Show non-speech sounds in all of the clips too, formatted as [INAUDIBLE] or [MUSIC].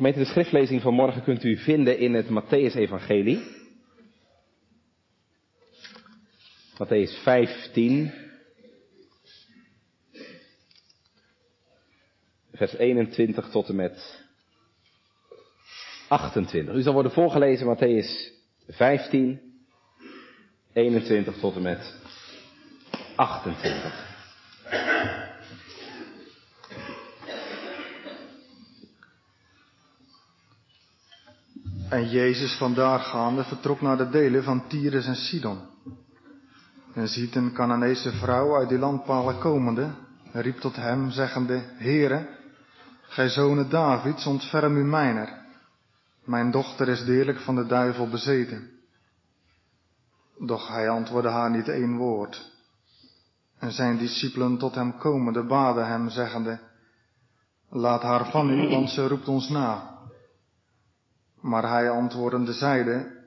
Gemeente, de schriftlezing van morgen kunt u vinden in het Matthäus-evangelie. Matthäus 15. Vers 21 tot en met 28. U zal worden voorgelezen Matthäus 15, 21 tot en met 28. En Jezus vandaar gaande vertrok naar de delen van Tyrus en Sidon. En ziet een Canaanese vrouw uit die landpalen komende, en riep tot hem, zeggende, Heere, gij zonen Davids, ontferm u mijner. Mijn dochter is deerlijk van de duivel bezeten. Doch hij antwoordde haar niet één woord. En zijn discipelen tot hem komende baden hem, zeggende, Laat haar van u, want ze roept ons na. Maar hij antwoordende zeide,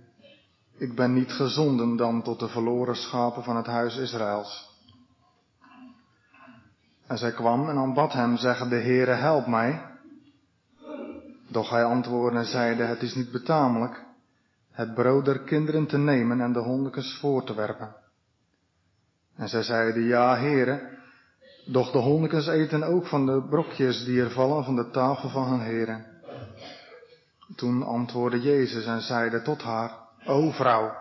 ik ben niet gezonden dan tot de verloren schapen van het huis Israëls. En zij kwam en aanbad hem, zeggende, Heere, help mij. Doch hij antwoordde en zeide, het is niet betamelijk het brood der kinderen te nemen en de hondekens voor te werpen. En zij zeiden, ja, heren, doch de hondekens eten ook van de brokjes die er vallen van de tafel van hun heren. Toen antwoordde Jezus en zeide tot haar, O vrouw,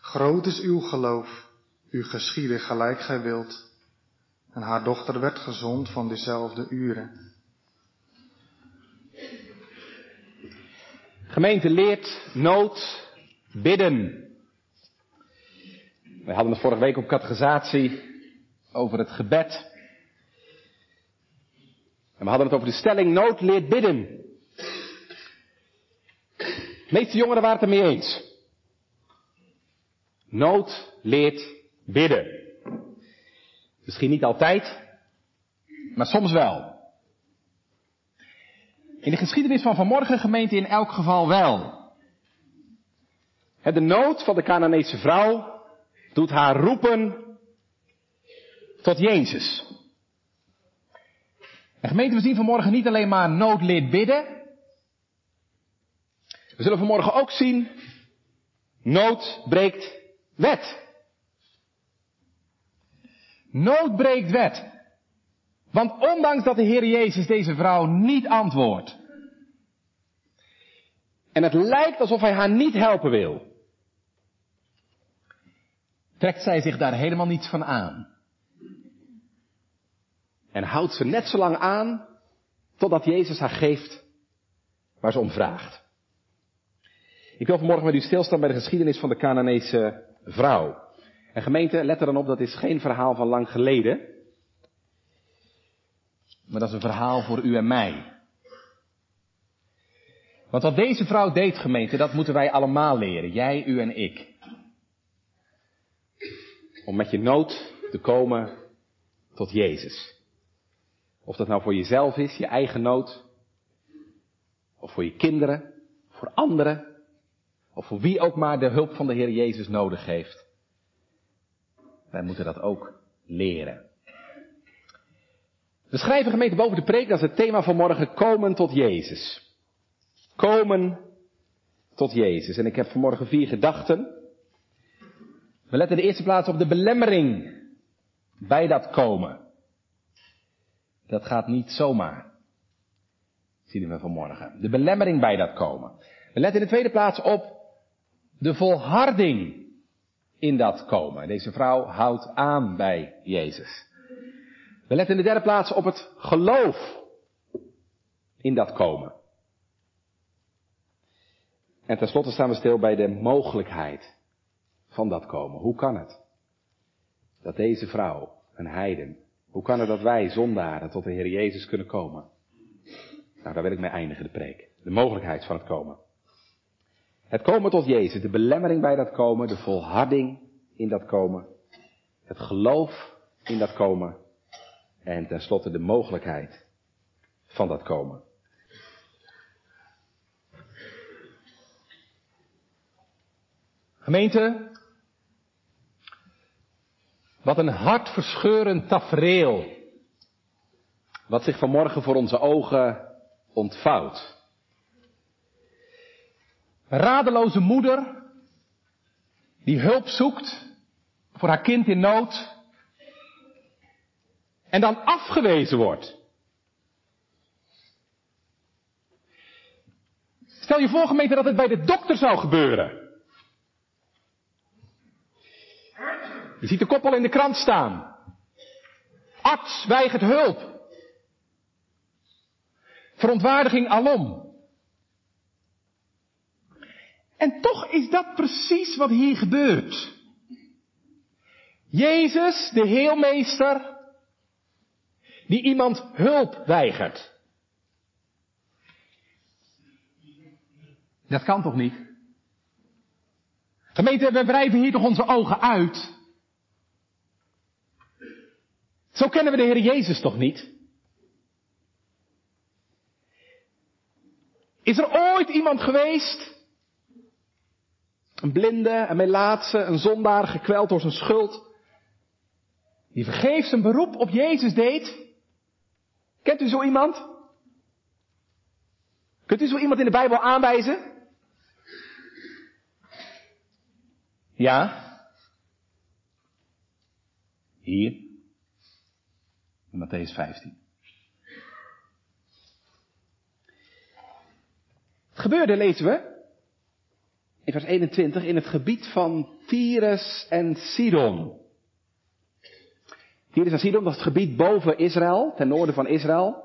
groot is uw geloof, u geschieden gelijk gij wilt. En haar dochter werd gezond van diezelfde uren. Gemeente leert nood bidden. We hadden het vorige week op catechisatie over het gebed. En we hadden het over de stelling nood leert bidden. De meeste jongeren waren het ermee eens. Nood leert bidden. Misschien niet altijd, maar soms wel. In de geschiedenis van vanmorgen gemeente in elk geval wel. De nood van de Canaanese vrouw doet haar roepen tot Jezus. En gemeente, we zien vanmorgen niet alleen maar nood leert bidden. We zullen vanmorgen ook zien, nood breekt wet. Nood breekt wet. Want ondanks dat de Heer Jezus deze vrouw niet antwoordt. En het lijkt alsof hij haar niet helpen wil. Trekt zij zich daar helemaal niets van aan. En houdt ze net zo lang aan totdat Jezus haar geeft waar ze om vraagt. Ik wil vanmorgen met u stilstaan bij de geschiedenis van de Canaanese vrouw. En gemeente, let er dan op, dat is geen verhaal van lang geleden. Maar dat is een verhaal voor u en mij. Want wat deze vrouw deed, gemeente, dat moeten wij allemaal leren. Jij, u en ik. Om met je nood te komen tot Jezus. Of dat nou voor jezelf is, je eigen nood. Of voor je kinderen, voor anderen. Of voor wie ook maar de hulp van de Heer Jezus nodig heeft. Wij moeten dat ook leren. We schrijven gemeente boven de preek, dat is het thema van morgen, komen tot Jezus. Komen tot Jezus. En ik heb vanmorgen vier gedachten. We letten in de eerste plaats op de belemmering bij dat komen. Dat gaat niet zomaar. Zien we vanmorgen. De belemmering bij dat komen. We letten in de tweede plaats op de volharding in dat komen. Deze vrouw houdt aan bij Jezus. We letten in de derde plaats op het geloof in dat komen. En tenslotte staan we stil bij de mogelijkheid van dat komen. Hoe kan het? Dat deze vrouw, een heiden, hoe kan het dat wij, zondaren, tot de Heer Jezus kunnen komen? Nou, daar wil ik mee eindigen, de preek. De mogelijkheid van het komen. Het komen tot Jezus, de belemmering bij dat komen, de volharding in dat komen, het geloof in dat komen en tenslotte de mogelijkheid van dat komen. Gemeente, wat een hartverscheurend tafereel, wat zich vanmorgen voor onze ogen ontvouwt. Radeloze moeder die hulp zoekt voor haar kind in nood en dan afgewezen wordt. Stel je voor gemeente dat het bij de dokter zou gebeuren. Je ziet de koppel in de krant staan. Arts weigert hulp. Verontwaardiging alom. En toch is dat precies wat hier gebeurt. Jezus, de heelmeester, die iemand hulp weigert. Dat kan toch niet? Gemeente, we wrijven hier toch onze ogen uit? Zo kennen we de Heer Jezus toch niet? Is er ooit iemand geweest, een blinde, een melaatse, een zondaar, gekweld door zijn schuld, die vergeefs een beroep op Jezus deed? Kent u zo iemand? Kunt u zo iemand in de Bijbel aanwijzen? Ja? Hier. In Matthäus 15. Het gebeurde, lezen we, in vers 21, in het gebied van Tyrus en Sidon. Tyrus en Sidon, dat is het gebied boven Israël, ten noorden van Israël.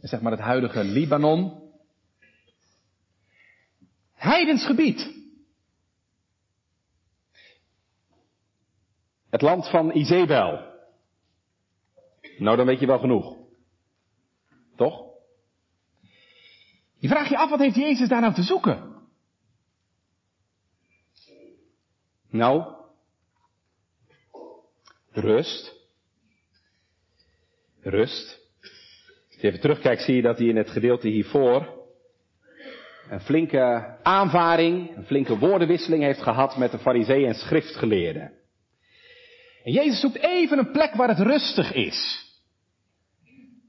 Zeg maar het huidige Libanon. Heidens gebied. Het land van Izebel. Nou, dan weet je wel genoeg. Toch? Je vraagt je af, wat heeft Jezus daar nou te zoeken? Nou, rust. Rust. Als je even terugkijkt, zie je dat hij in het gedeelte hiervoor een flinke aanvaring, een flinke woordenwisseling heeft gehad met de fariseeën en schriftgeleerden. En Jezus zoekt even een plek waar het rustig is.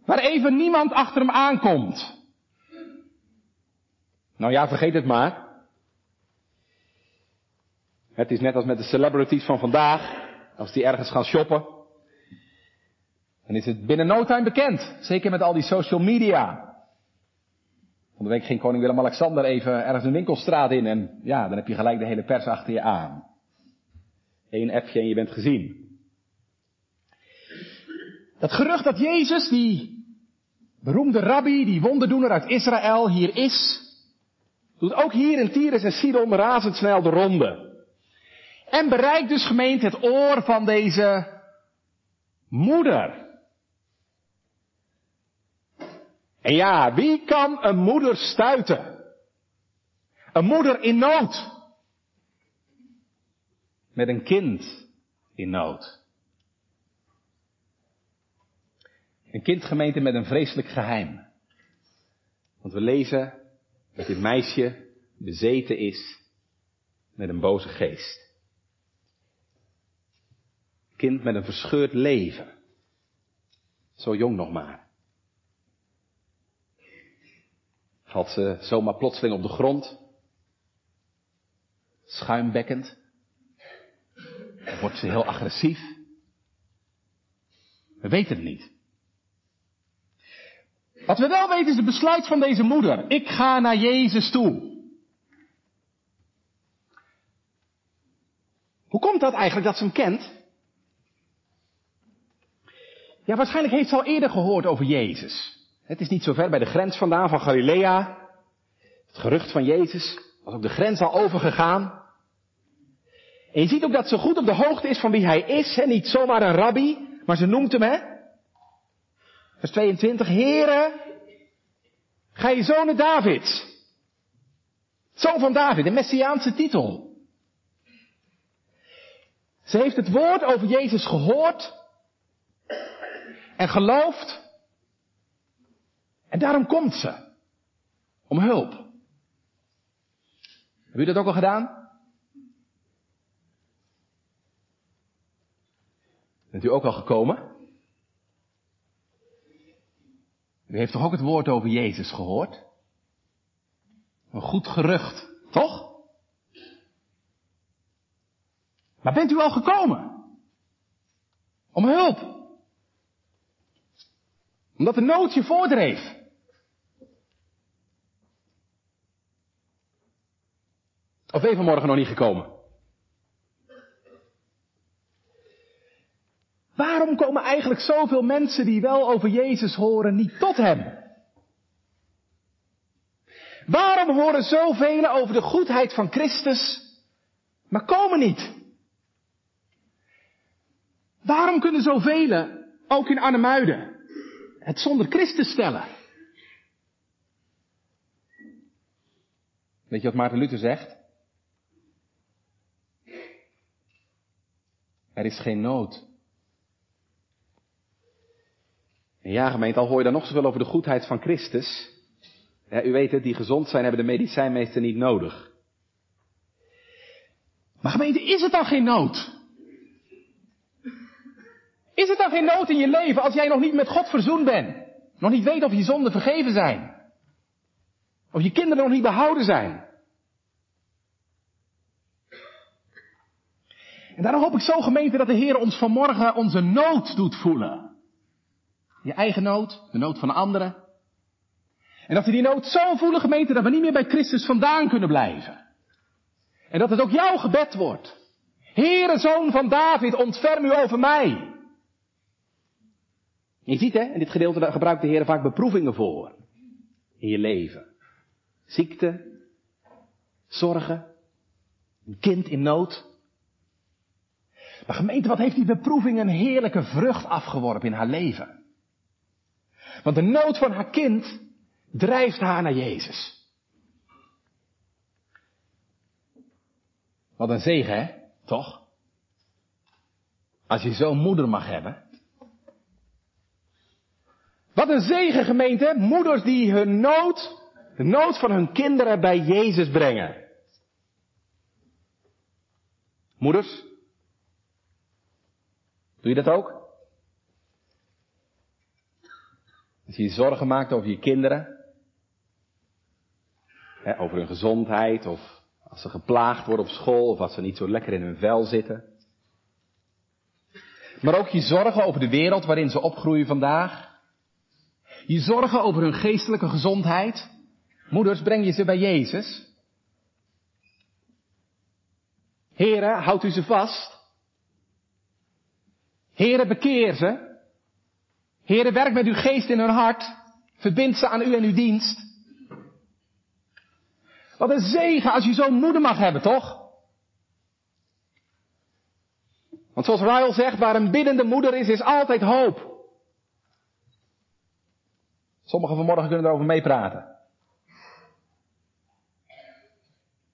Waar even niemand achter hem aankomt. Nou ja, vergeet het maar. Het is net als met de celebrities van vandaag. Als die ergens gaan shoppen. Dan is het binnen no time bekend. Zeker met al die social media. Van de week ging koning Willem-Alexander even ergens een winkelstraat in. En ja, dan heb je gelijk de hele pers achter je aan. Eén appje en je bent gezien. Dat gerucht dat Jezus, die beroemde rabbi, die wonderdoener uit Israël, hier is, doet ook hier in Tyrus en Sidon razendsnel de ronde. En bereikt dus gemeente het oor van deze moeder. En ja, wie kan een moeder stuiten? Een moeder in nood. Met een kind in nood. Een kindgemeente met een vreselijk geheim. Want we lezen dat dit meisje bezeten is met een boze geest. Kind met een verscheurd leven. Zo jong nog maar. Valt ze zomaar plotseling op de grond. Schuimbekkend. Wordt ze heel agressief. We weten het niet. Wat we wel weten is het besluit van deze moeder. Ik ga naar Jezus toe. Hoe komt dat eigenlijk dat ze hem kent? Ja, waarschijnlijk heeft ze al eerder gehoord over Jezus. Het is niet zo ver bij de grens vandaan van Galilea. Het gerucht van Jezus was ook de grens al overgegaan. En je ziet ook dat ze goed op de hoogte is van wie hij is. Hè? Niet zomaar een rabbi, maar ze noemt hem, hè? Vers 22. Heren, ga je zonen Davids. Zoon van David, de messiaanse titel. Ze heeft het woord over Jezus gehoord en geloofd. En daarom komt ze. Om hulp. Heb u dat ook al gedaan? Bent u ook al gekomen? U heeft toch ook het woord over Jezus gehoord? Een goed gerucht, toch? Maar bent u al gekomen? Om hulp? Omdat de nood je voordreef? Of ben je vanmorgen nog niet gekomen? Waarom komen eigenlijk zoveel mensen die wel over Jezus horen niet tot Hem? Waarom horen zoveel over de goedheid van Christus, maar komen niet? Waarom kunnen zoveel, ook in Arnhemuiden, het zonder Christus stellen? Weet je wat Maarten Luther zegt? Er is geen nood. En ja, gemeente, al hoor je dan nog zoveel over de goedheid van Christus. Ja, u weet het, die gezond zijn hebben de medicijnmeester niet nodig. Maar gemeente, is het dan geen nood? Is het dan geen nood in je leven als jij nog niet met God verzoend bent? Nog niet weet of je zonden vergeven zijn? Of je kinderen nog niet behouden zijn? En daarom hoop ik zo gemeente dat de Heer ons vanmorgen onze nood doet voelen. Je eigen nood, de nood van anderen. En dat we die nood zo voelen gemeente dat we niet meer bij Christus vandaan kunnen blijven. En dat het ook jouw gebed wordt. Heere zoon van David, ontferm u over mij. Je ziet hè, in dit gedeelte gebruikt de Heer vaak beproevingen voor. In je leven. Ziekte, zorgen, een kind in nood. Maar gemeente, wat heeft die beproeving een heerlijke vrucht afgeworpen in haar leven? Want de nood van haar kind drijft haar naar Jezus. Wat een zegen, hè? Toch? Als je zo'n moeder mag hebben. Wat een zegen, gemeente. Moeders die hun nood, de nood van hun kinderen bij Jezus brengen. Moeders, doe je dat ook? Als je je zorgen maakt over je kinderen, hè, over hun gezondheid, of als ze geplaagd worden op school, of als ze niet zo lekker in hun vel zitten. Maar ook je zorgen over de wereld waarin ze opgroeien vandaag. Je zorgen over hun geestelijke gezondheid. Moeders, breng je ze bij Jezus. Heren, houdt u ze vast. Heren, bekeer ze. Heren, werk met uw geest in hun hart. Verbind ze aan u en uw dienst. Wat een zegen als je zo'n moeder mag hebben, toch? Want zoals Ryle zegt, waar een biddende moeder is, is altijd hoop. Sommigen vanmorgen kunnen erover meepraten.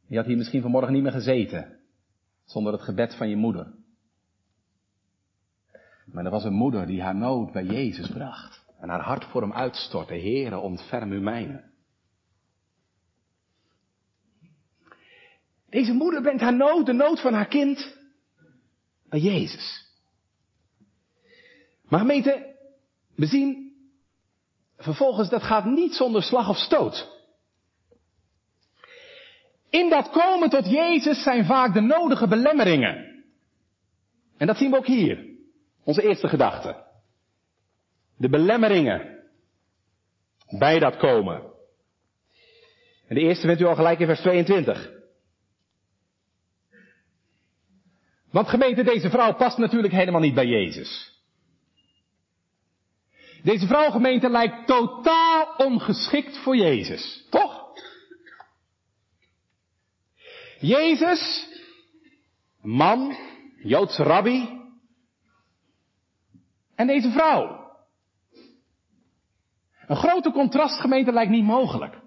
Je had hier misschien vanmorgen niet meer gezeten, zonder het gebed van je moeder. Maar er was een moeder die haar nood bij Jezus bracht. En haar hart voor hem uitstortte. Heere, ontferm u mijne. Deze moeder brengt haar nood, de nood van haar kind, bij Jezus. Maar gemeente, we zien vervolgens, dat gaat niet zonder slag of stoot. In dat komen tot Jezus zijn vaak de nodige belemmeringen. En dat zien we ook hier. Onze eerste gedachte. De belemmeringen bij dat komen. En de eerste vindt u al gelijk in vers 22. Want gemeente, deze vrouw past natuurlijk helemaal niet bij Jezus. Deze vrouw gemeente lijkt totaal ongeschikt voor Jezus. Toch? Jezus, man, Joodse rabbi, en deze vrouw. Een grote contrastgemeente lijkt niet mogelijk.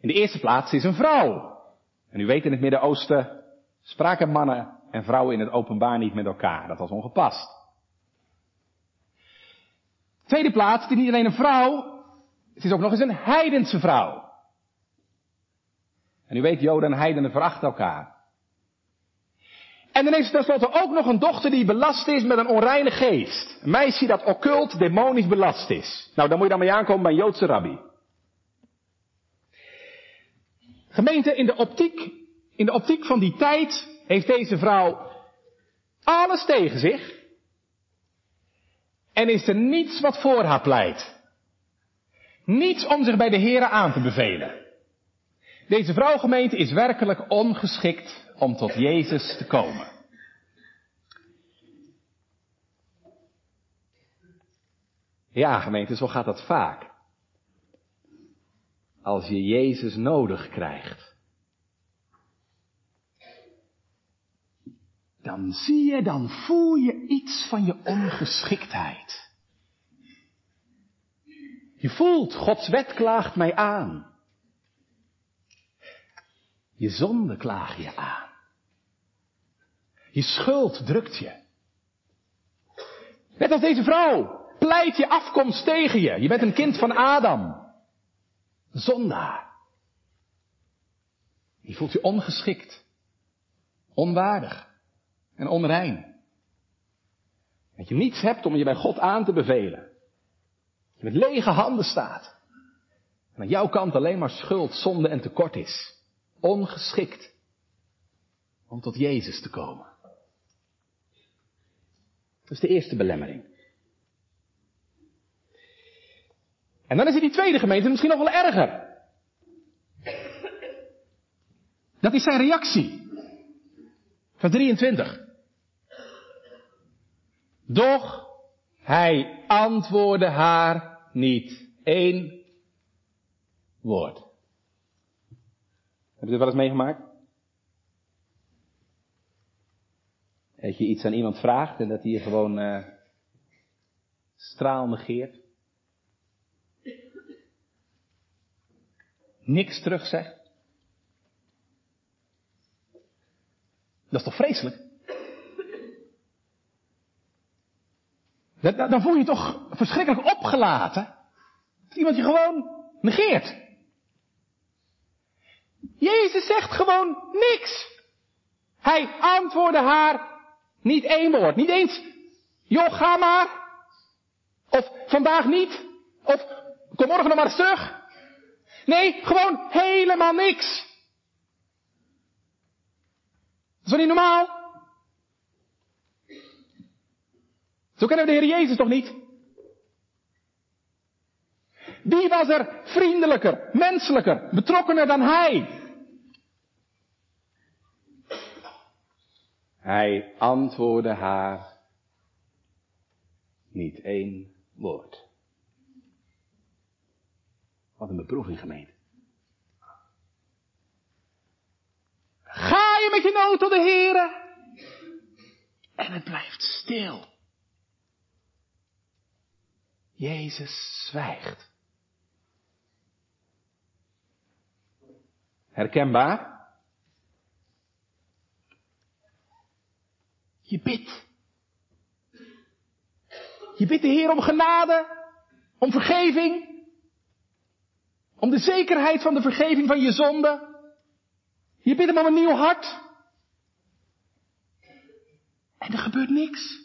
In de eerste plaats is een vrouw. En u weet in het Midden-Oosten spraken mannen en vrouwen in het openbaar niet met elkaar. Dat was ongepast. Tweede plaats, het is niet alleen een vrouw, het is ook nog eens een heidense vrouw. En u weet, Joden en heidenen verachten elkaar. En dan heeft ze tenslotte ook nog een dochter die belast is met een onreine geest. Een meisje dat occult, demonisch belast is. Nou, dan moet je dan mee aankomen bij een Joodse rabbi. Gemeente, in de optiek, in de optiek van die tijd heeft deze vrouw alles tegen zich. En is er niets wat voor haar pleit. Niets om zich bij de Heren aan te bevelen. Deze vrouwgemeente is werkelijk ongeschikt om tot Jezus te komen. Ja, gemeente, zo gaat dat vaak. Als je Jezus nodig krijgt. Dan zie je, dan voel je iets van je ongeschiktheid. Je voelt, Gods wet klaagt mij aan. Je zonde klaag je aan. Je schuld drukt je. Net als deze vrouw pleit je afkomst tegen je. Je bent een kind van Adam. Zondaar. Je voelt je ongeschikt, onwaardig en onrein. Dat je niets hebt om je bij God aan te bevelen. Je met lege handen staat. En aan jouw kant alleen maar schuld, zonde en tekort is. Ongeschikt om tot Jezus te komen. Dat is de eerste belemmering. En dan is er die tweede gemeente misschien nog wel erger. Dat is zijn reactie. Van 23. Doch hij antwoordde haar niet één woord. Heb je dit wel eens meegemaakt? Dat je iets aan iemand vraagt en dat hij je gewoon uh, straal negeert. Niks terug zegt. Dat is toch vreselijk? Dan voel je je toch verschrikkelijk opgelaten. Dat iemand je gewoon negeert. Jezus zegt gewoon niks. Hij antwoordde haar niet één woord. Niet eens, joh, ga maar. Of vandaag niet. Of kom morgen nog maar terug. Nee, gewoon helemaal niks. Dat is toch niet normaal? Zo kennen we de Heer Jezus toch niet? Wie was er vriendelijker, menselijker, betrokkener dan Hij? Hij antwoordde haar niet één woord. Wat een beproeving gemeente. Ga je met je nood tot de Here en het blijft stil. Jezus zwijgt. Herkenbaar? Je bidt. Je bidt de Heer om genade, om vergeving, om de zekerheid van de vergeving van je zonde. Je bidt hem om een nieuw hart. En er gebeurt niks.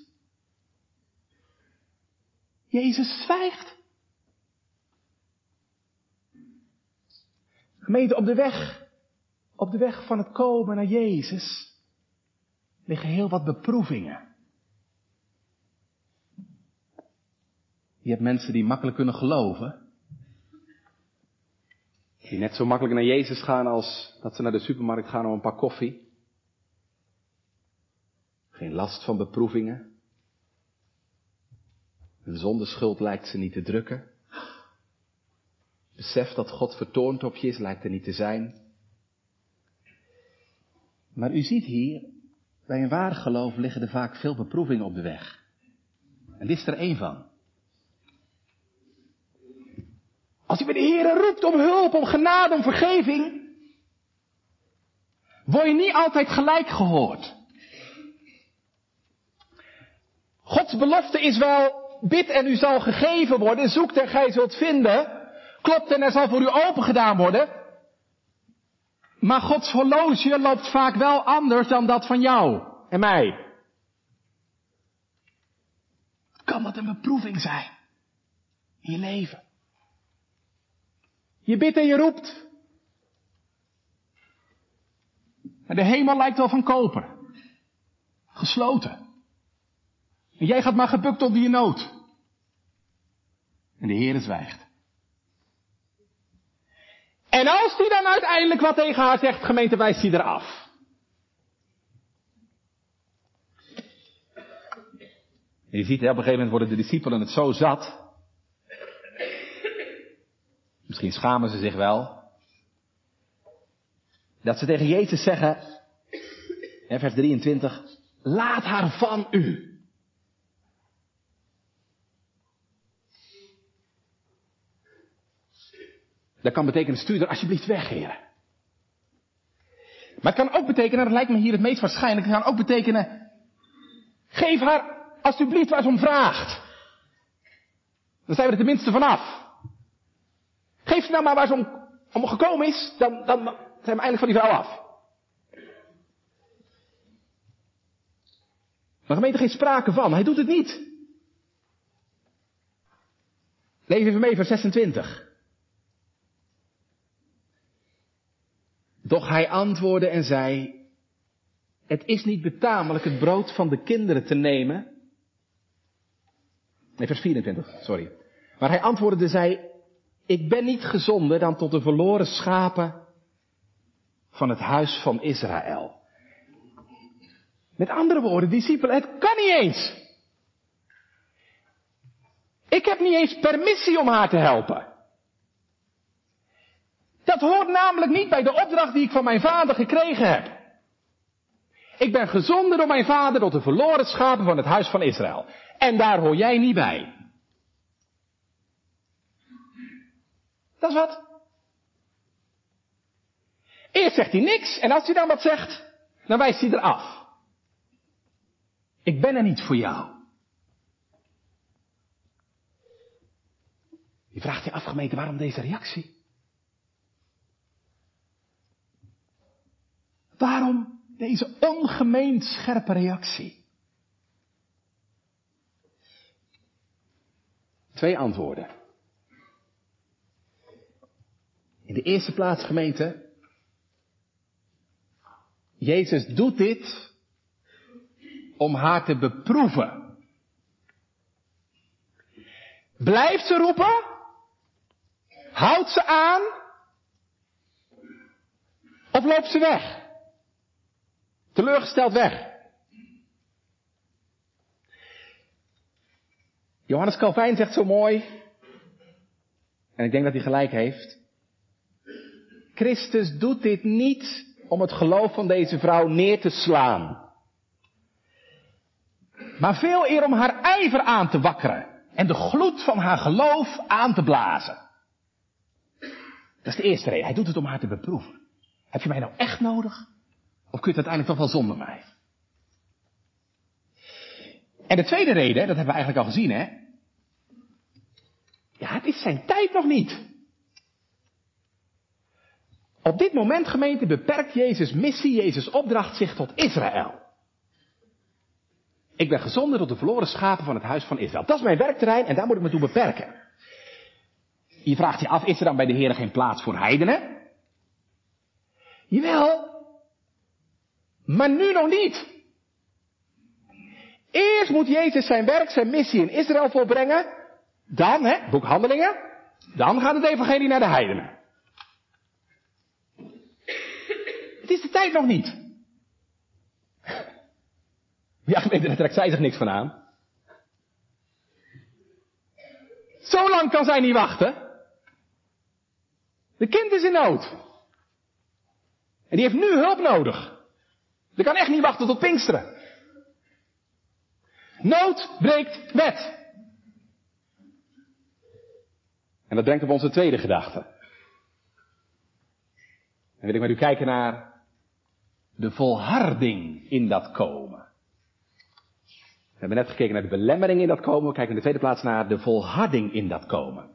Jezus zwijgt. Gemeente, op de weg, op de weg van het komen naar Jezus liggen heel wat beproevingen. Je hebt mensen die makkelijk kunnen geloven. Die net zo makkelijk naar Jezus gaan als dat ze naar de supermarkt gaan om een pak koffie. Geen last van beproevingen. Hun zondeschuld lijkt ze niet te drukken. Besef dat God vertoond op je is, lijkt er niet te zijn. Maar u ziet hier, bij een waar geloof liggen er vaak veel beproevingen op de weg. En dit is er één van. Als je bij de Heer roept om hulp, om genade, om vergeving, word je niet altijd gelijk gehoord. Gods belofte is wel, bid en u zal gegeven worden, zoekt en gij zult vinden, klopt en er zal voor u open gedaan worden. Maar Gods horloge loopt vaak wel anders dan dat van jou en mij. Kan dat een beproeving zijn in je leven? Je bidt en je roept. de hemel lijkt wel van koper. Gesloten. En jij gaat maar gebukt onder je nood. En de Heer zwijgt. En als hij dan uiteindelijk wat tegen haar zegt, gemeente wijst hij eraf. En je ziet, op een gegeven moment worden de discipelen het zo zat. Misschien schamen ze zich wel. Dat ze tegen Jezus zeggen, vers 23, laat haar van u. Dat kan betekenen, stuur er alsjeblieft weg, heren. Maar het kan ook betekenen, dat lijkt me hier het meest waarschijnlijk, het kan ook betekenen, geef haar alsjeblieft waar ze om vraagt. Dan zijn we er tenminste vanaf. Geef ze nou maar waar ze om, om gekomen is, dan, dan zijn we eindelijk van die vrouw af. Maar gemeente geen sprake van, hij doet het niet. Lees even mee, vers 26. Doch hij antwoordde en zei, het is niet betamelijk het brood van de kinderen te nemen. Nee, vers 24, sorry. Maar hij antwoordde en zei, ik ben niet gezonden dan tot de verloren schapen van het huis van Israël. Met andere woorden, discipelen, het kan niet eens. Ik heb niet eens permissie om haar te helpen. Dat hoort namelijk niet bij de opdracht die ik van mijn vader gekregen heb. Ik ben gezonden door mijn vader tot de verloren schapen van het huis van Israël. En daar hoor jij niet bij. Dat is wat. Eerst zegt hij niks en als hij dan wat zegt, dan wijst hij eraf. Ik ben er niet voor jou. Je vraagt je afgemeten waarom deze reactie? Waarom deze ongemeen scherpe reactie? Twee antwoorden. In de eerste plaats, gemeente, Jezus doet dit om haar te beproeven. Blijft ze roepen? Houdt ze aan? Of loopt ze weg? Teleurgesteld weg. Johannes Calvijn zegt zo mooi, en ik denk dat hij gelijk heeft. Christus doet dit niet om het geloof van deze vrouw neer te slaan. Maar veel eer om haar ijver aan te wakkeren en de gloed van haar geloof aan te blazen. Dat is de eerste reden. Hij doet het om haar te beproeven. Heb je mij nou echt nodig? Of kun je het uiteindelijk toch wel zonder mij? En de tweede reden, dat hebben we eigenlijk al gezien, hè? Ja, het is zijn tijd nog niet. Op dit moment, gemeente, beperkt Jezus' missie, Jezus' opdracht zich tot Israël. Ik ben gezonden tot de verloren schapen van het huis van Israël. Dat is mijn werkterrein en daar moet ik me toe beperken. Je vraagt je af, is er dan bij de Heer geen plaats voor heidenen? Jawel, maar nu nog niet. Eerst moet Jezus zijn werk, zijn missie in Israël volbrengen. Dan, hè, boek Handelingen. Dan gaat het evangelie naar de heidenen. Het is de tijd nog niet. [LAUGHS] Ja, daar trekt zij zich niks van aan. Zo lang kan zij niet wachten. De kind is in nood. En die heeft nu hulp nodig. Die kan echt niet wachten tot Pinksteren. Nood breekt wet. En dat brengt op onze tweede gedachte. En wil ik met u kijken naar de volharding in dat komen. We hebben net gekeken naar de belemmering in dat komen. We kijken in de tweede plaats naar de volharding in dat komen.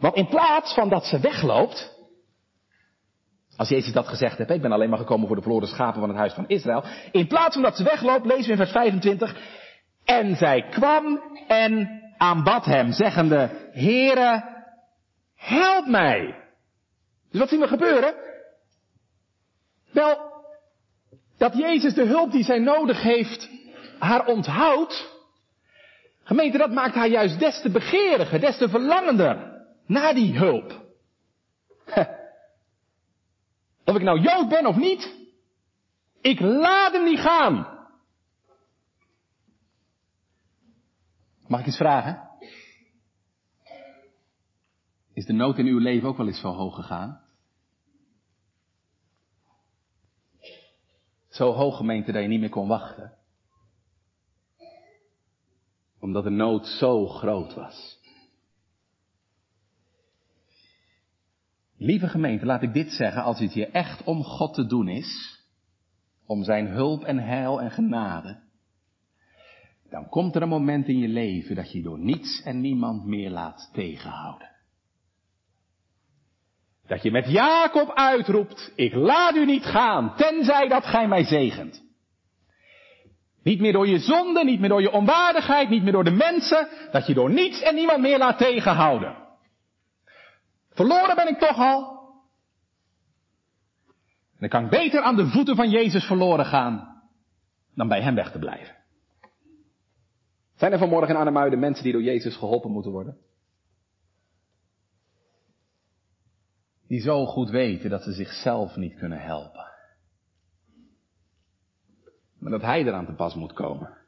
Want in plaats van dat ze wegloopt, als Jezus dat gezegd heeft, ik ben alleen maar gekomen voor de verloren schapen van het huis van Israël. In plaats van dat ze wegloopt, lezen we in vers 25. En zij kwam en aanbad hem, zeggende, Heere, help mij. Dus wat zien we gebeuren? Wel, Dat Jezus de hulp die zij nodig heeft haar onthoudt. Gemeente, dat maakt haar juist des te begeeriger, des te verlangender naar die hulp. [LAUGHS] Of ik nou Jood ben of niet, ik laat hem niet gaan. Mag ik eens vragen? Is de nood in uw leven ook wel eens zo hoog gegaan? Zo hoog gemeente dat je niet meer kon wachten. Omdat de nood zo groot was. Lieve gemeente, laat ik dit zeggen, als het je echt om God te doen is, om zijn hulp en heil en genade, dan komt er een moment in je leven dat je door niets en niemand meer laat tegenhouden. Dat je met Jacob uitroept, ik laat u niet gaan, tenzij dat gij mij zegent. Niet meer door je zonde, niet meer door je onwaardigheid, niet meer door de mensen, dat je door niets en niemand meer laat tegenhouden. Verloren ben ik toch al. dan kan ik beter aan de voeten van Jezus verloren gaan, dan bij hem weg te blijven. Zijn er vanmorgen in Arnhemuiden mensen die door Jezus geholpen moeten worden? Die zo goed weten dat ze zichzelf niet kunnen helpen. Maar dat Hij eraan te pas moet komen.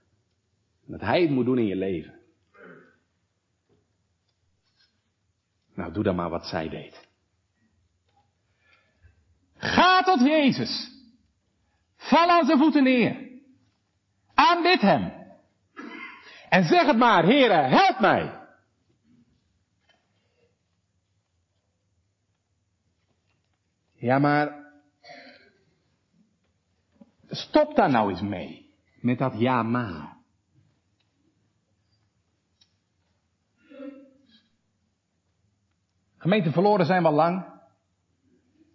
Dat Hij het moet doen in je leven. Nou, doe dan maar wat zij deed. Ga tot Jezus. Val aan zijn voeten neer. Aanbid hem. En zeg het maar, heren, help mij. Ja, maar stop daar nou eens mee. Met dat ja maar. Gemeente verloren zijn we al lang.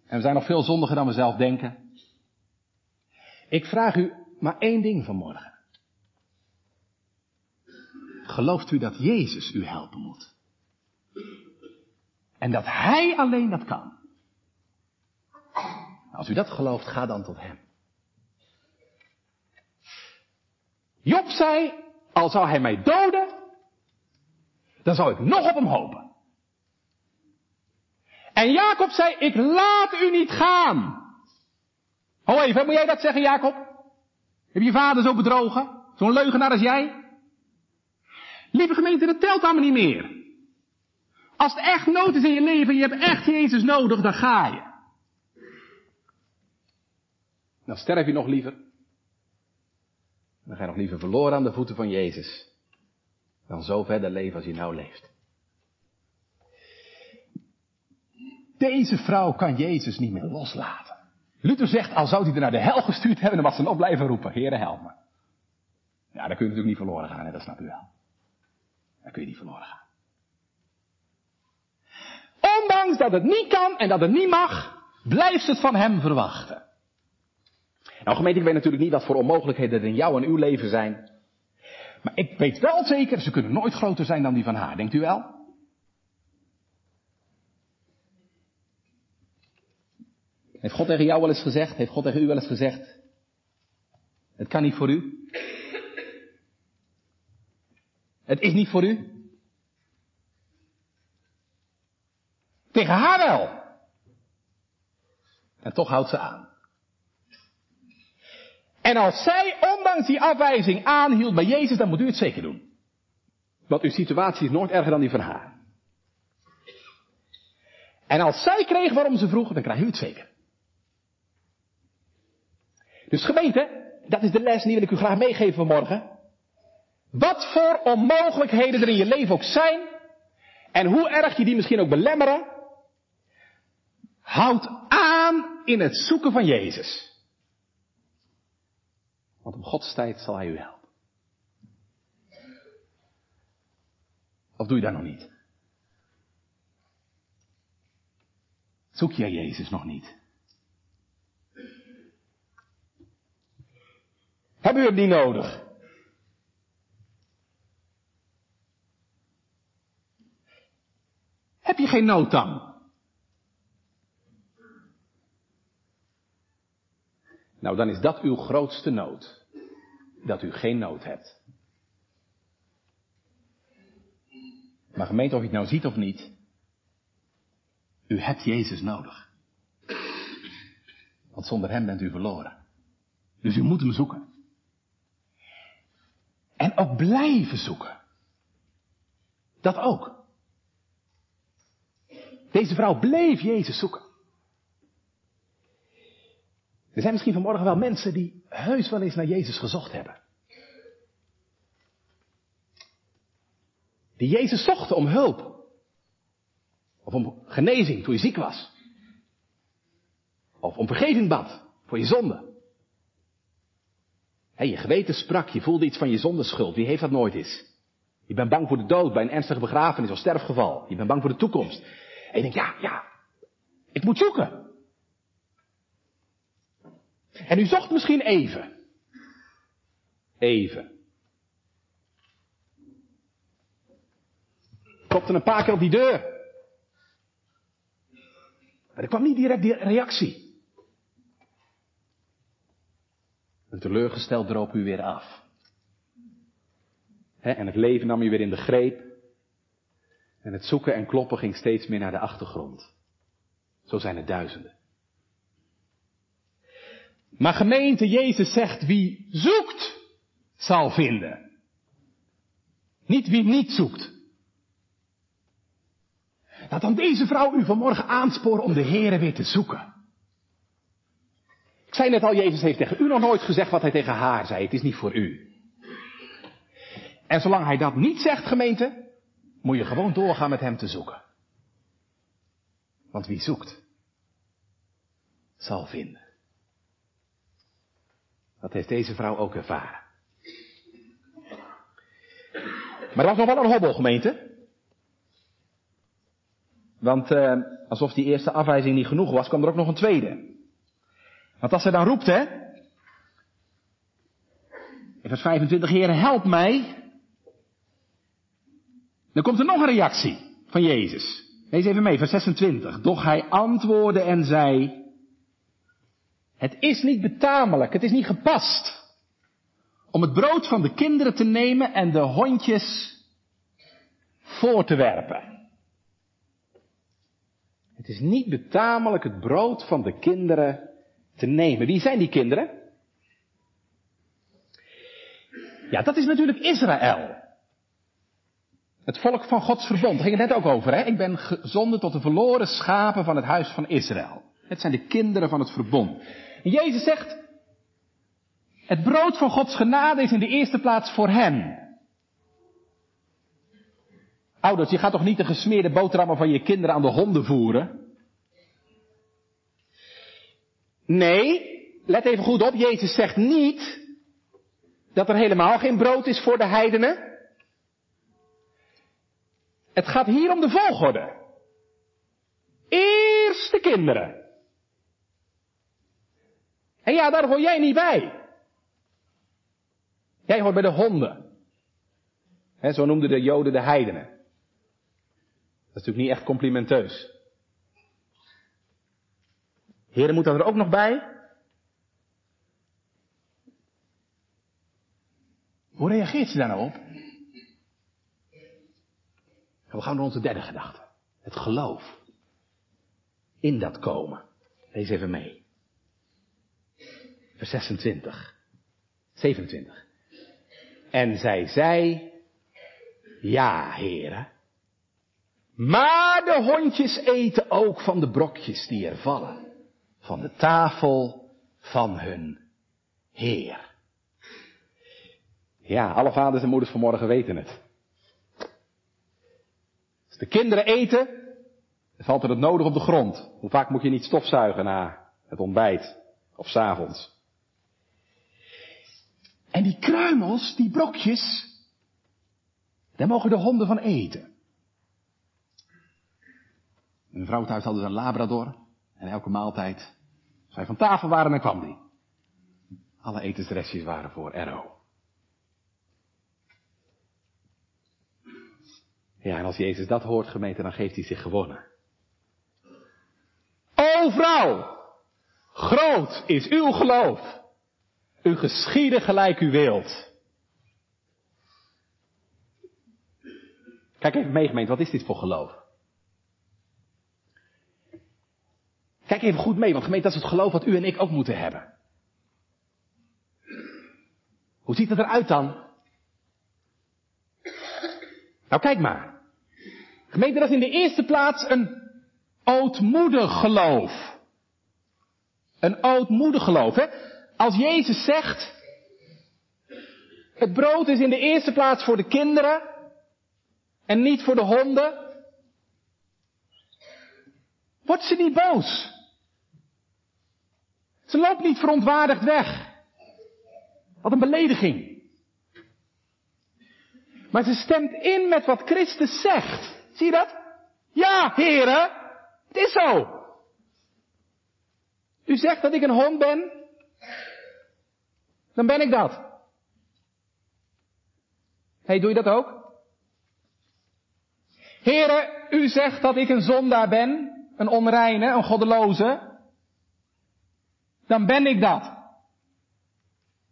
En we zijn nog veel zondiger dan we zelf denken. Ik vraag u maar één ding vanmorgen. Gelooft u dat Jezus u helpen moet? En dat Hij alleen dat kan? Als u dat gelooft, ga dan tot Hem. Job zei, al zou Hij mij doden, dan zou ik nog op Hem hopen. En Jacob zei, ik laat u niet gaan. Ho even, moet jij dat zeggen, Jacob? Heb je vader zo bedrogen? Zo'n leugenaar als jij? Lieve gemeente, dat telt allemaal niet meer. Als het echt nood is in je leven en je hebt echt Jezus nodig, dan ga je. Dan sterf je nog liever. Dan ga je nog liever verloren aan de voeten van Jezus. Dan zo verder leven als je nou leeft. Deze vrouw kan Jezus niet meer loslaten. Luther zegt, al zou hij er naar de hel gestuurd hebben, dan was ze nog blijven roepen, Heere, help me. Ja, dan kun je natuurlijk niet verloren gaan, hè? dat snap u wel. Dan kun je niet verloren gaan. Ondanks dat het niet kan en dat het niet mag, blijft het van hem verwachten. Nou gemeente, ik weet natuurlijk niet wat voor onmogelijkheden er in jou en uw leven zijn. Maar ik weet wel zeker, ze kunnen nooit groter zijn dan die van haar, denkt u wel? Heeft God tegen jou wel eens gezegd? Heeft God tegen u wel eens gezegd? Het kan niet voor u. Het is niet voor u. Tegen haar wel. En toch houdt ze aan. En als zij ondanks die afwijzing aanhield bij Jezus, dan moet u het zeker doen. Want uw situatie is nooit erger dan die van haar. En als zij kreeg waarom ze vroeg, dan krijgt u het zeker. Dus gemeente, dat is de les die wil ik u graag meegeven vanmorgen. Wat voor onmogelijkheden er in je leven ook zijn, en hoe erg je die misschien ook belemmeren, houd aan in het zoeken van Jezus. Want op Gods tijd zal Hij u helpen. Of doe je dat nog niet? Zoek je Jezus nog niet? Heb u hem niet nodig? Heb je geen nood dan? Nou, dan is dat uw grootste nood. Dat u geen nood hebt. Maar gemeente, of je het nou ziet of niet, u hebt Jezus nodig. Want zonder Hem bent u verloren. Dus u moet Hem zoeken. En ook blijven zoeken. Dat ook. Deze vrouw bleef Jezus zoeken. Er zijn misschien vanmorgen wel mensen die heus wel eens naar Jezus gezocht hebben. Die Jezus zochten om hulp. Of om genezing toen je ziek was. Of om vergeving bad voor je zonde. Je geweten sprak, je voelde iets van je zondeschuld. Wie heeft dat nooit eens? Je bent bang voor de dood bij een ernstige begrafenis of sterfgeval. Je bent bang voor de toekomst. En je denkt, ja, ja, ik moet zoeken. En u zocht misschien even. Even. Klopte een paar keer op die deur. Maar er kwam niet direct die reactie. En teleurgesteld droop u weer af. en het leven nam u weer in de greep. En het zoeken en kloppen ging steeds meer naar de achtergrond. Zo zijn er duizenden. Maar gemeente, Jezus zegt, wie zoekt, zal vinden. Niet wie niet zoekt. Laat dan deze vrouw u vanmorgen aansporen om de Here weer te zoeken. Ik zei net al, Jezus heeft tegen u nog nooit gezegd wat hij tegen haar zei. Het is niet voor u. En zolang hij dat niet zegt, gemeente, moet je gewoon doorgaan met hem te zoeken. Want wie zoekt, zal vinden. Dat heeft deze vrouw ook ervaren. Maar er was nog wel een hobbel, gemeente. Want uh, alsof die eerste afwijzing niet genoeg was, kwam er ook nog een tweede. Want als ze dan roept, hè. In vers 25, Heer, help mij. Dan komt er nog een reactie van Jezus. Lees even mee, vers 26. Doch hij antwoordde en zei, het is niet betamelijk, het is niet gepast om het brood van de kinderen te nemen en de hondjes voor te werpen. Het is niet betamelijk het brood van de kinderen te nemen. Wie zijn die kinderen? Ja, dat is natuurlijk Israël. Het volk van Gods verbond. Daar ging het net ook over, hè? Ik ben gezonden tot de verloren schapen van het huis van Israël. Het zijn de kinderen van het verbond. En Jezus zegt, het brood van Gods genade is in de eerste plaats voor hen. Ouders, je gaat toch niet de gesmeerde boterhammen van je kinderen aan de honden voeren? Nee, let even goed op, Jezus zegt niet dat er helemaal geen brood is voor de heidenen. Het gaat hier om de volgorde. Eerst de kinderen. En ja, daar hoor jij niet bij. Jij hoort bij de honden. Zo noemden de Joden de heidenen. Dat is natuurlijk niet echt complimenteus. Heren, moet dat er ook nog bij? Hoe reageert ze daar nou op? we gaan naar onze derde gedachte. Het geloof. In dat komen. Lees even mee. Vers 26. 27. En zij zei, ja, heren. Maar de hondjes eten ook van de brokjes die er vallen van de tafel van hun Heer. Ja, alle vaders en moeders vanmorgen weten het. Als de kinderen eten, dan valt er het nodig op de grond. Hoe vaak moet je niet stofzuigen na het ontbijt of s'avonds? En die kruimels, die brokjes, daar mogen de honden van eten. Een vrouw thuis hadden een labrador. En elke maaltijd, wij van tafel waren, dan kwam die. Alle etensrestjes waren voor Erro. Ja, en als Jezus dat hoort, gemeente, dan geeft hij zich gewonnen. O vrouw, Groot is uw geloof. U geschieden gelijk u wilt. Kijk even mee gemeente, wat is dit voor geloof? Kijk even goed mee, want gemeente, dat is het geloof wat u en ik ook moeten hebben. Hoe ziet het eruit dan? Nou, kijk maar. Gemeente, dat is in de eerste plaats een ootmoedig geloof. Een ootmoedig geloof, hè? Als Jezus zegt, het brood is in de eerste plaats voor de kinderen en niet voor de honden, wordt ze niet boos. Ze loopt niet verontwaardigd weg. Wat een belediging. Maar ze stemt in met wat Christus zegt. Zie je dat? Ja, heren, het is zo. U zegt dat ik een hond ben, dan ben ik dat. Hé, doe je dat ook? Heren, u zegt dat ik een zondaar ben, een onreine, een goddeloze, dan ben ik dat.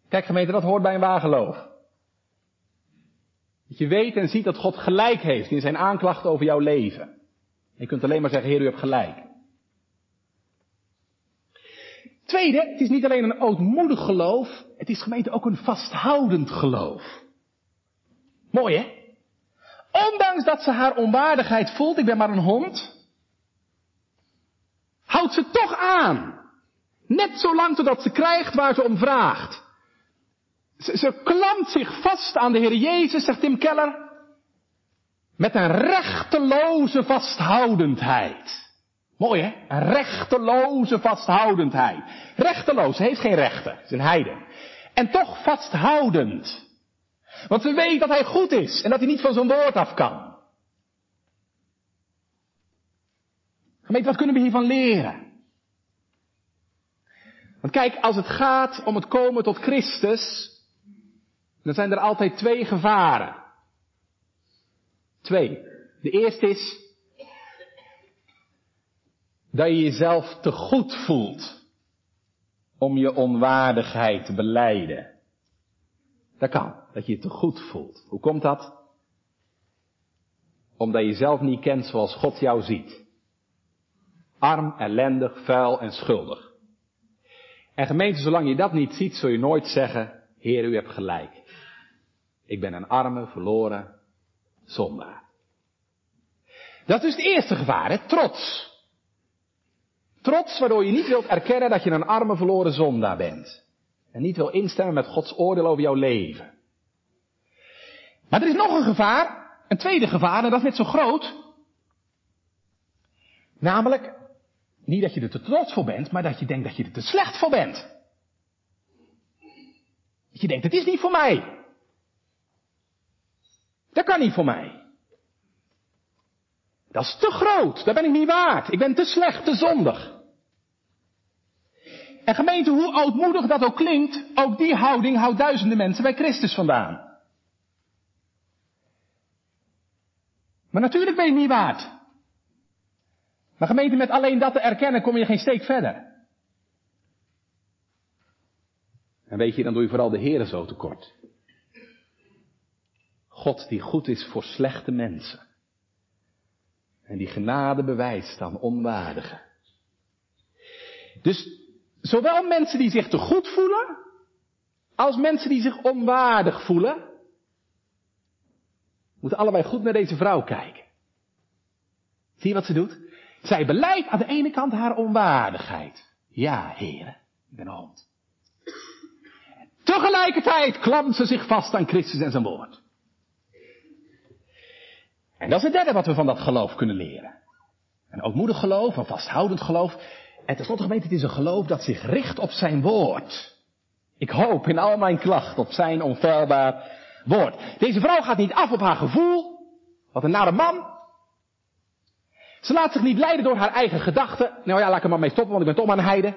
Kijk gemeente, dat hoort bij een waar geloof. Dat je weet en ziet dat God gelijk heeft in zijn aanklachten over jouw leven. Je kunt alleen maar zeggen, Heer, u hebt gelijk. Tweede, het is niet alleen een ootmoedig geloof, het is gemeente ook een vasthoudend geloof. Mooi hè? Ondanks dat ze haar onwaardigheid voelt, ik ben maar een hond, houdt ze toch aan. Net zolang totdat ze krijgt waar ze om vraagt. Ze, klampt zich vast aan de Heer Jezus, zegt Tim Keller, met een rechteloze vasthoudendheid. Mooi hè? Een rechteloze vasthoudendheid. Rechteloos, ze heeft geen rechten, ze is een heiden. En toch vasthoudend. Want ze weet dat hij goed is en dat hij niet van zijn woord af kan. Gemeente, wat kunnen we hiervan leren? Want kijk, als het gaat om het komen tot Christus, dan zijn er altijd twee gevaren. Twee. De eerste is dat je jezelf te goed voelt om je onwaardigheid te beleiden. Dat kan, dat je je te goed voelt. Hoe komt dat? Omdat je jezelf niet kent zoals God jou ziet. Arm, ellendig, vuil en schuldig. En gemeente, zolang je dat niet ziet, zul je nooit zeggen, Heer, u hebt gelijk. Ik ben een arme, verloren zondaar. Dat is het eerste gevaar, hè? trots. Trots waardoor je niet wilt erkennen dat je een arme, verloren zondaar bent. En niet wil instemmen met Gods oordeel over jouw leven. Maar er is nog een gevaar, een tweede gevaar, en dat is net zo groot. Namelijk, niet dat je er te trots voor bent, maar dat je denkt dat je er te slecht voor bent. Dat je denkt, het is niet voor mij. Dat kan niet voor mij. Dat is te groot, dat ben ik niet waard. Ik ben te slecht, te zondig. En gemeente, hoe oudmoedig dat ook klinkt, ook die houding houdt duizenden mensen bij Christus vandaan. Maar natuurlijk ben je niet waard. Maar gemeente, met alleen dat te erkennen kom je geen steek verder. En weet je, dan doe je vooral de Heeren zo tekort. God die goed is voor slechte mensen. En die genade bewijst aan onwaardigen. Dus zowel mensen die zich te goed voelen, als mensen die zich onwaardig voelen, moeten allebei goed naar deze vrouw kijken. Zie je wat ze doet? Zij beleidt aan de ene kant haar onwaardigheid. Ja, heren, ik ben een hond. Tegelijkertijd klampt ze zich vast aan Christus en zijn woord. En dat is het derde wat we van dat geloof kunnen leren. Een ootmoedig geloof, een vasthoudend geloof. En tenslotte gemeente, het is een geloof dat zich richt op zijn woord. Ik hoop in al mijn klacht op zijn onfeilbaar woord. Deze vrouw gaat niet af op haar gevoel. Wat een nare man. Ze laat zich niet leiden door haar eigen gedachten. Nou ja, laat ik er maar mee stoppen, want ik ben toch maar een heide.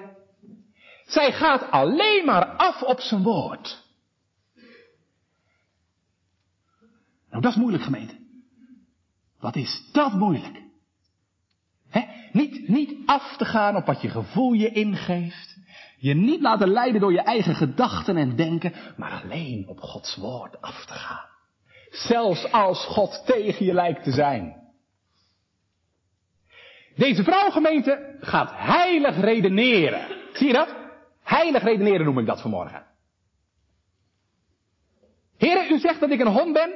Zij gaat alleen maar af op zijn woord. Nou, dat is moeilijk, gemeente. Wat is dat moeilijk? He? Niet, niet af te gaan op wat je gevoel je ingeeft. Je niet laten leiden door je eigen gedachten en denken, maar alleen op Gods woord af te gaan. Zelfs als God tegen je lijkt te zijn. Deze vrouwgemeente gaat heilig redeneren. Zie je dat? Heilig redeneren noem ik dat vanmorgen. Heren, u zegt dat ik een hond ben.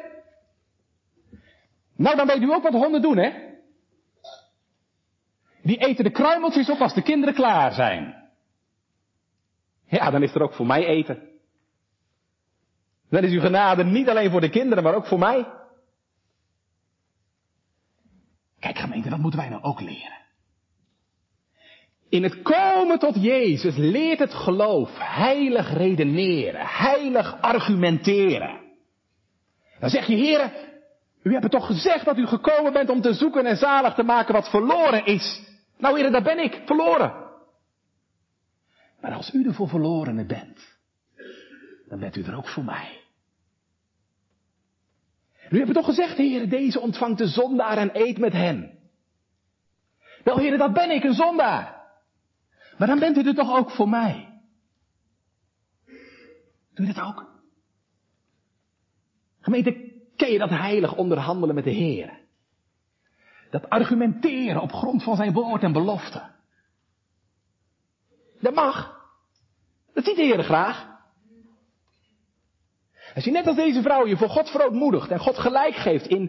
Nou, dan weet u ook wat honden doen, hè? Die eten de kruimeltjes op als de kinderen klaar zijn. Ja, dan is er ook voor mij eten. Dan is uw genade niet alleen voor de kinderen, maar ook voor mij. Kijk gemeente, dat moeten wij nou ook leren. In het komen tot Jezus leert het geloof heilig redeneren, heilig argumenteren. Dan zeg je, heren, u hebt toch gezegd dat u gekomen bent om te zoeken en zalig te maken wat verloren is. Nou heren, daar ben ik, verloren. Maar als u er voor verlorenen bent, dan bent u er ook voor mij. U hebt toch gezegd, heren, deze ontvangt de zondaar en eet met hen. Wel heren, dat ben ik, een zondaar. Maar dan bent u er toch ook voor mij. Doe je dat ook? Gemeente, ken je dat heilig onderhandelen met de Heer? Dat argumenteren op grond van zijn woord en belofte. Dat mag. Dat ziet de Heer graag. Als je net als deze vrouw je voor God verootmoedigt en God gelijk geeft in,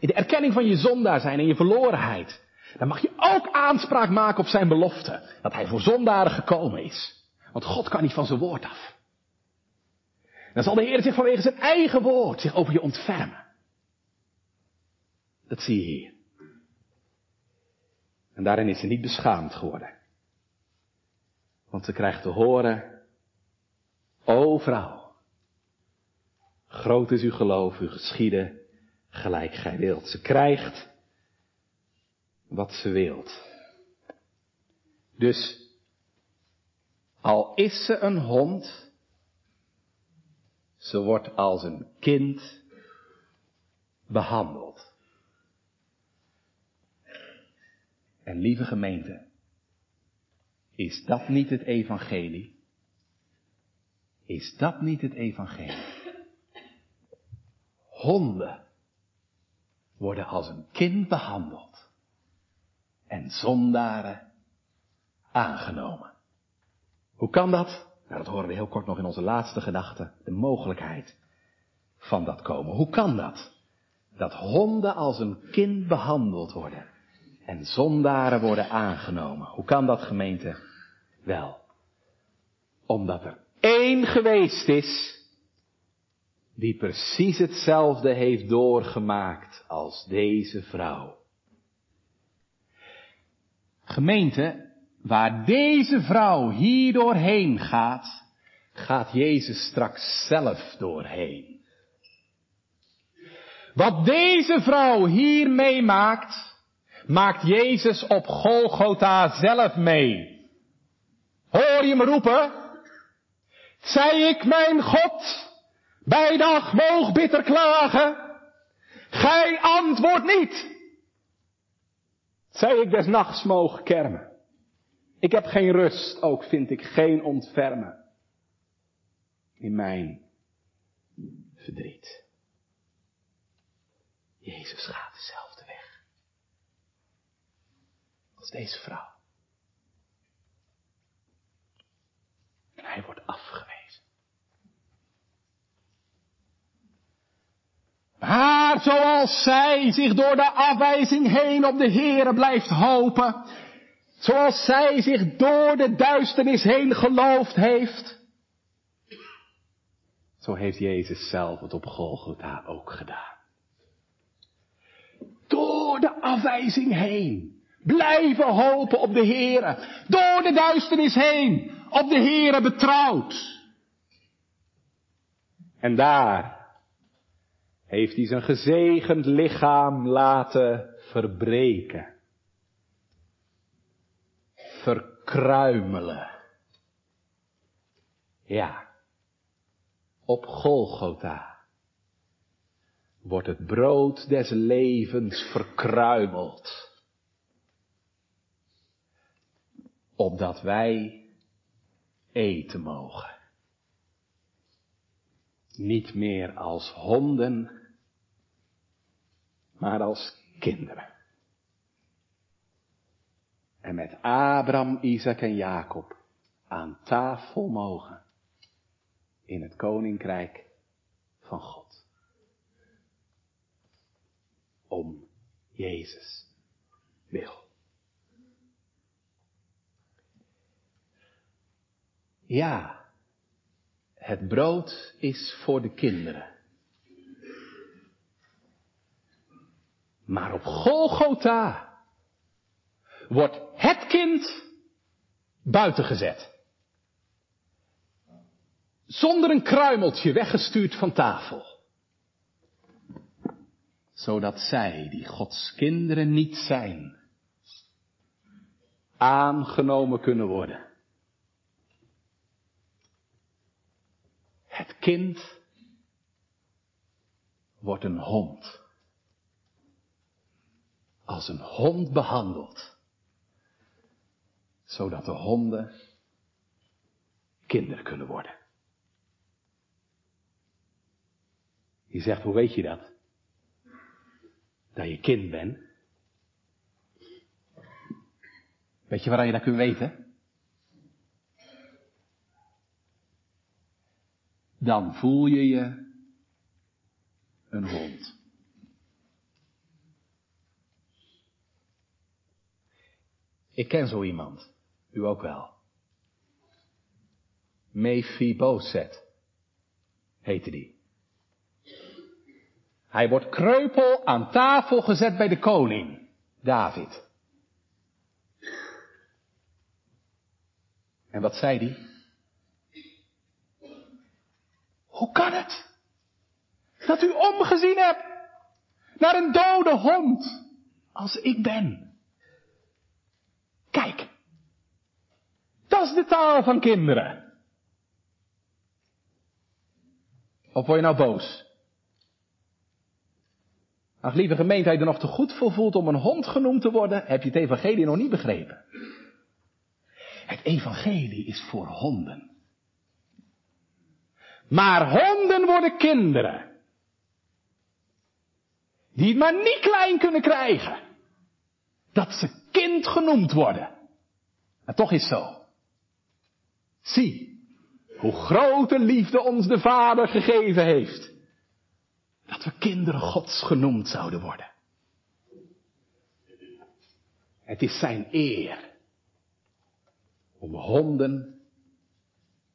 in de erkenning van je zondaar zijn en je verlorenheid, dan mag je ook aanspraak maken op zijn belofte. Dat hij voor zondaren gekomen is. Want God kan niet van zijn woord af. Dan zal de Heer zich vanwege zijn eigen woord zich over je ontfermen. Dat zie je hier. En daarin is ze niet beschaamd geworden. Want ze krijgt te horen, o vrouw, groot is uw geloof, uw geschieden, gelijk gij wilt. Ze krijgt wat ze wilt. Dus, al is ze een hond, ze wordt als een kind behandeld. En lieve gemeente, is dat niet het evangelie? Is dat niet het evangelie? Honden worden als een kind behandeld en zondaren aangenomen. Hoe kan dat? Nou, dat horen we heel kort nog in onze laatste gedachte. De mogelijkheid van dat komen. Hoe kan dat? Dat honden als een kind behandeld worden en zondaren worden aangenomen. Hoe kan dat gemeente? Wel, omdat er één geweest is die precies hetzelfde heeft doorgemaakt als deze vrouw. Gemeente, waar deze vrouw hier doorheen gaat, gaat Jezus straks zelf doorheen. Wat deze vrouw hier meemaakt, maakt Jezus op Golgotha zelf mee. Hoor je me roepen? Zei ik mijn God, bij dag moog bitter klagen, gij antwoord niet. Zij ik des nachts mogen kermen. Ik heb geen rust, ook vind ik geen ontfermen. In mijn verdriet. Jezus gaat dezelfde weg. Als deze vrouw. En hij wordt afgewezen. Maar zoals zij zich door de afwijzing heen op de Heere blijft hopen, zoals zij zich door de duisternis heen geloofd heeft, zo heeft Jezus zelf het op Golgotha ook gedaan. Door de afwijzing heen. Blijven hopen op de Heere. Door de duisternis heen. Op de Heere betrouwd. En daar heeft hij zijn gezegend lichaam laten verbreken. Verkruimelen. Ja, op Golgotha wordt het brood des levens verkruimeld. Opdat wij eten mogen. Niet meer als honden, maar als kinderen. En met Abraham, Isaac en Jacob aan tafel mogen in het koninkrijk van God. Om Jezus wil. Ja, het brood is voor de kinderen. Maar op Golgotha wordt het kind buiten gezet. Zonder een kruimeltje weggestuurd van tafel. Zodat zij, die Gods kinderen niet zijn, aangenomen kunnen worden. Het kind wordt een hond. Als een hond behandeld. Zodat de honden kinderen kunnen worden. Je zegt, hoe weet je dat? Dat je kind bent. Weet je waar je dat kunt weten? Dan voel je je een hond. Ik ken zo iemand. U ook wel. Mephiboset heette die. Hij wordt kreupel aan tafel gezet bij de koning, David. En wat zei hij? Hoe kan het? Dat u omgezien hebt naar een dode hond als ik ben. Kijk, dat is de taal van kinderen. Of word je nou boos? Ach, lieve gemeente, hij er nog te goed voor voelt om een hond genoemd te worden, heb je het evangelie nog niet begrepen. Het evangelie is voor honden. Maar honden worden kinderen. Die het maar niet klein kunnen krijgen. Dat ze kind genoemd worden. En toch is zo. Zie, hoe grote liefde ons de Vader gegeven heeft. Dat we kinderen Gods genoemd zouden worden. Het is zijn eer om honden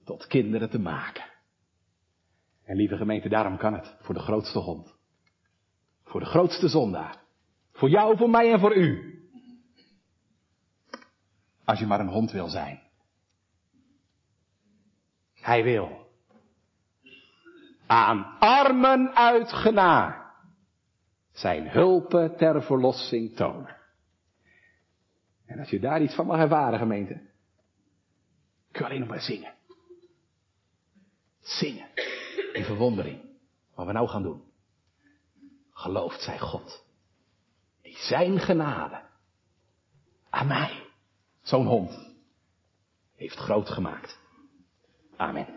tot kinderen te maken. En lieve gemeente, daarom kan het voor de grootste hond. Voor de grootste zondaar. Voor jou, voor mij en voor u. Als je maar een hond wil zijn. Hij wil. Aan armen uit gena. Zijn hulpen ter verlossing tonen. En als je daar iets van mag ervaren, gemeente. Kun je alleen nog maar zingen. Zingen. In verwondering. Wat we nou gaan doen. Gelooft zij God. Die zijn genade. Aan mij. Zo'n hond. Heeft groot gemaakt. Amen.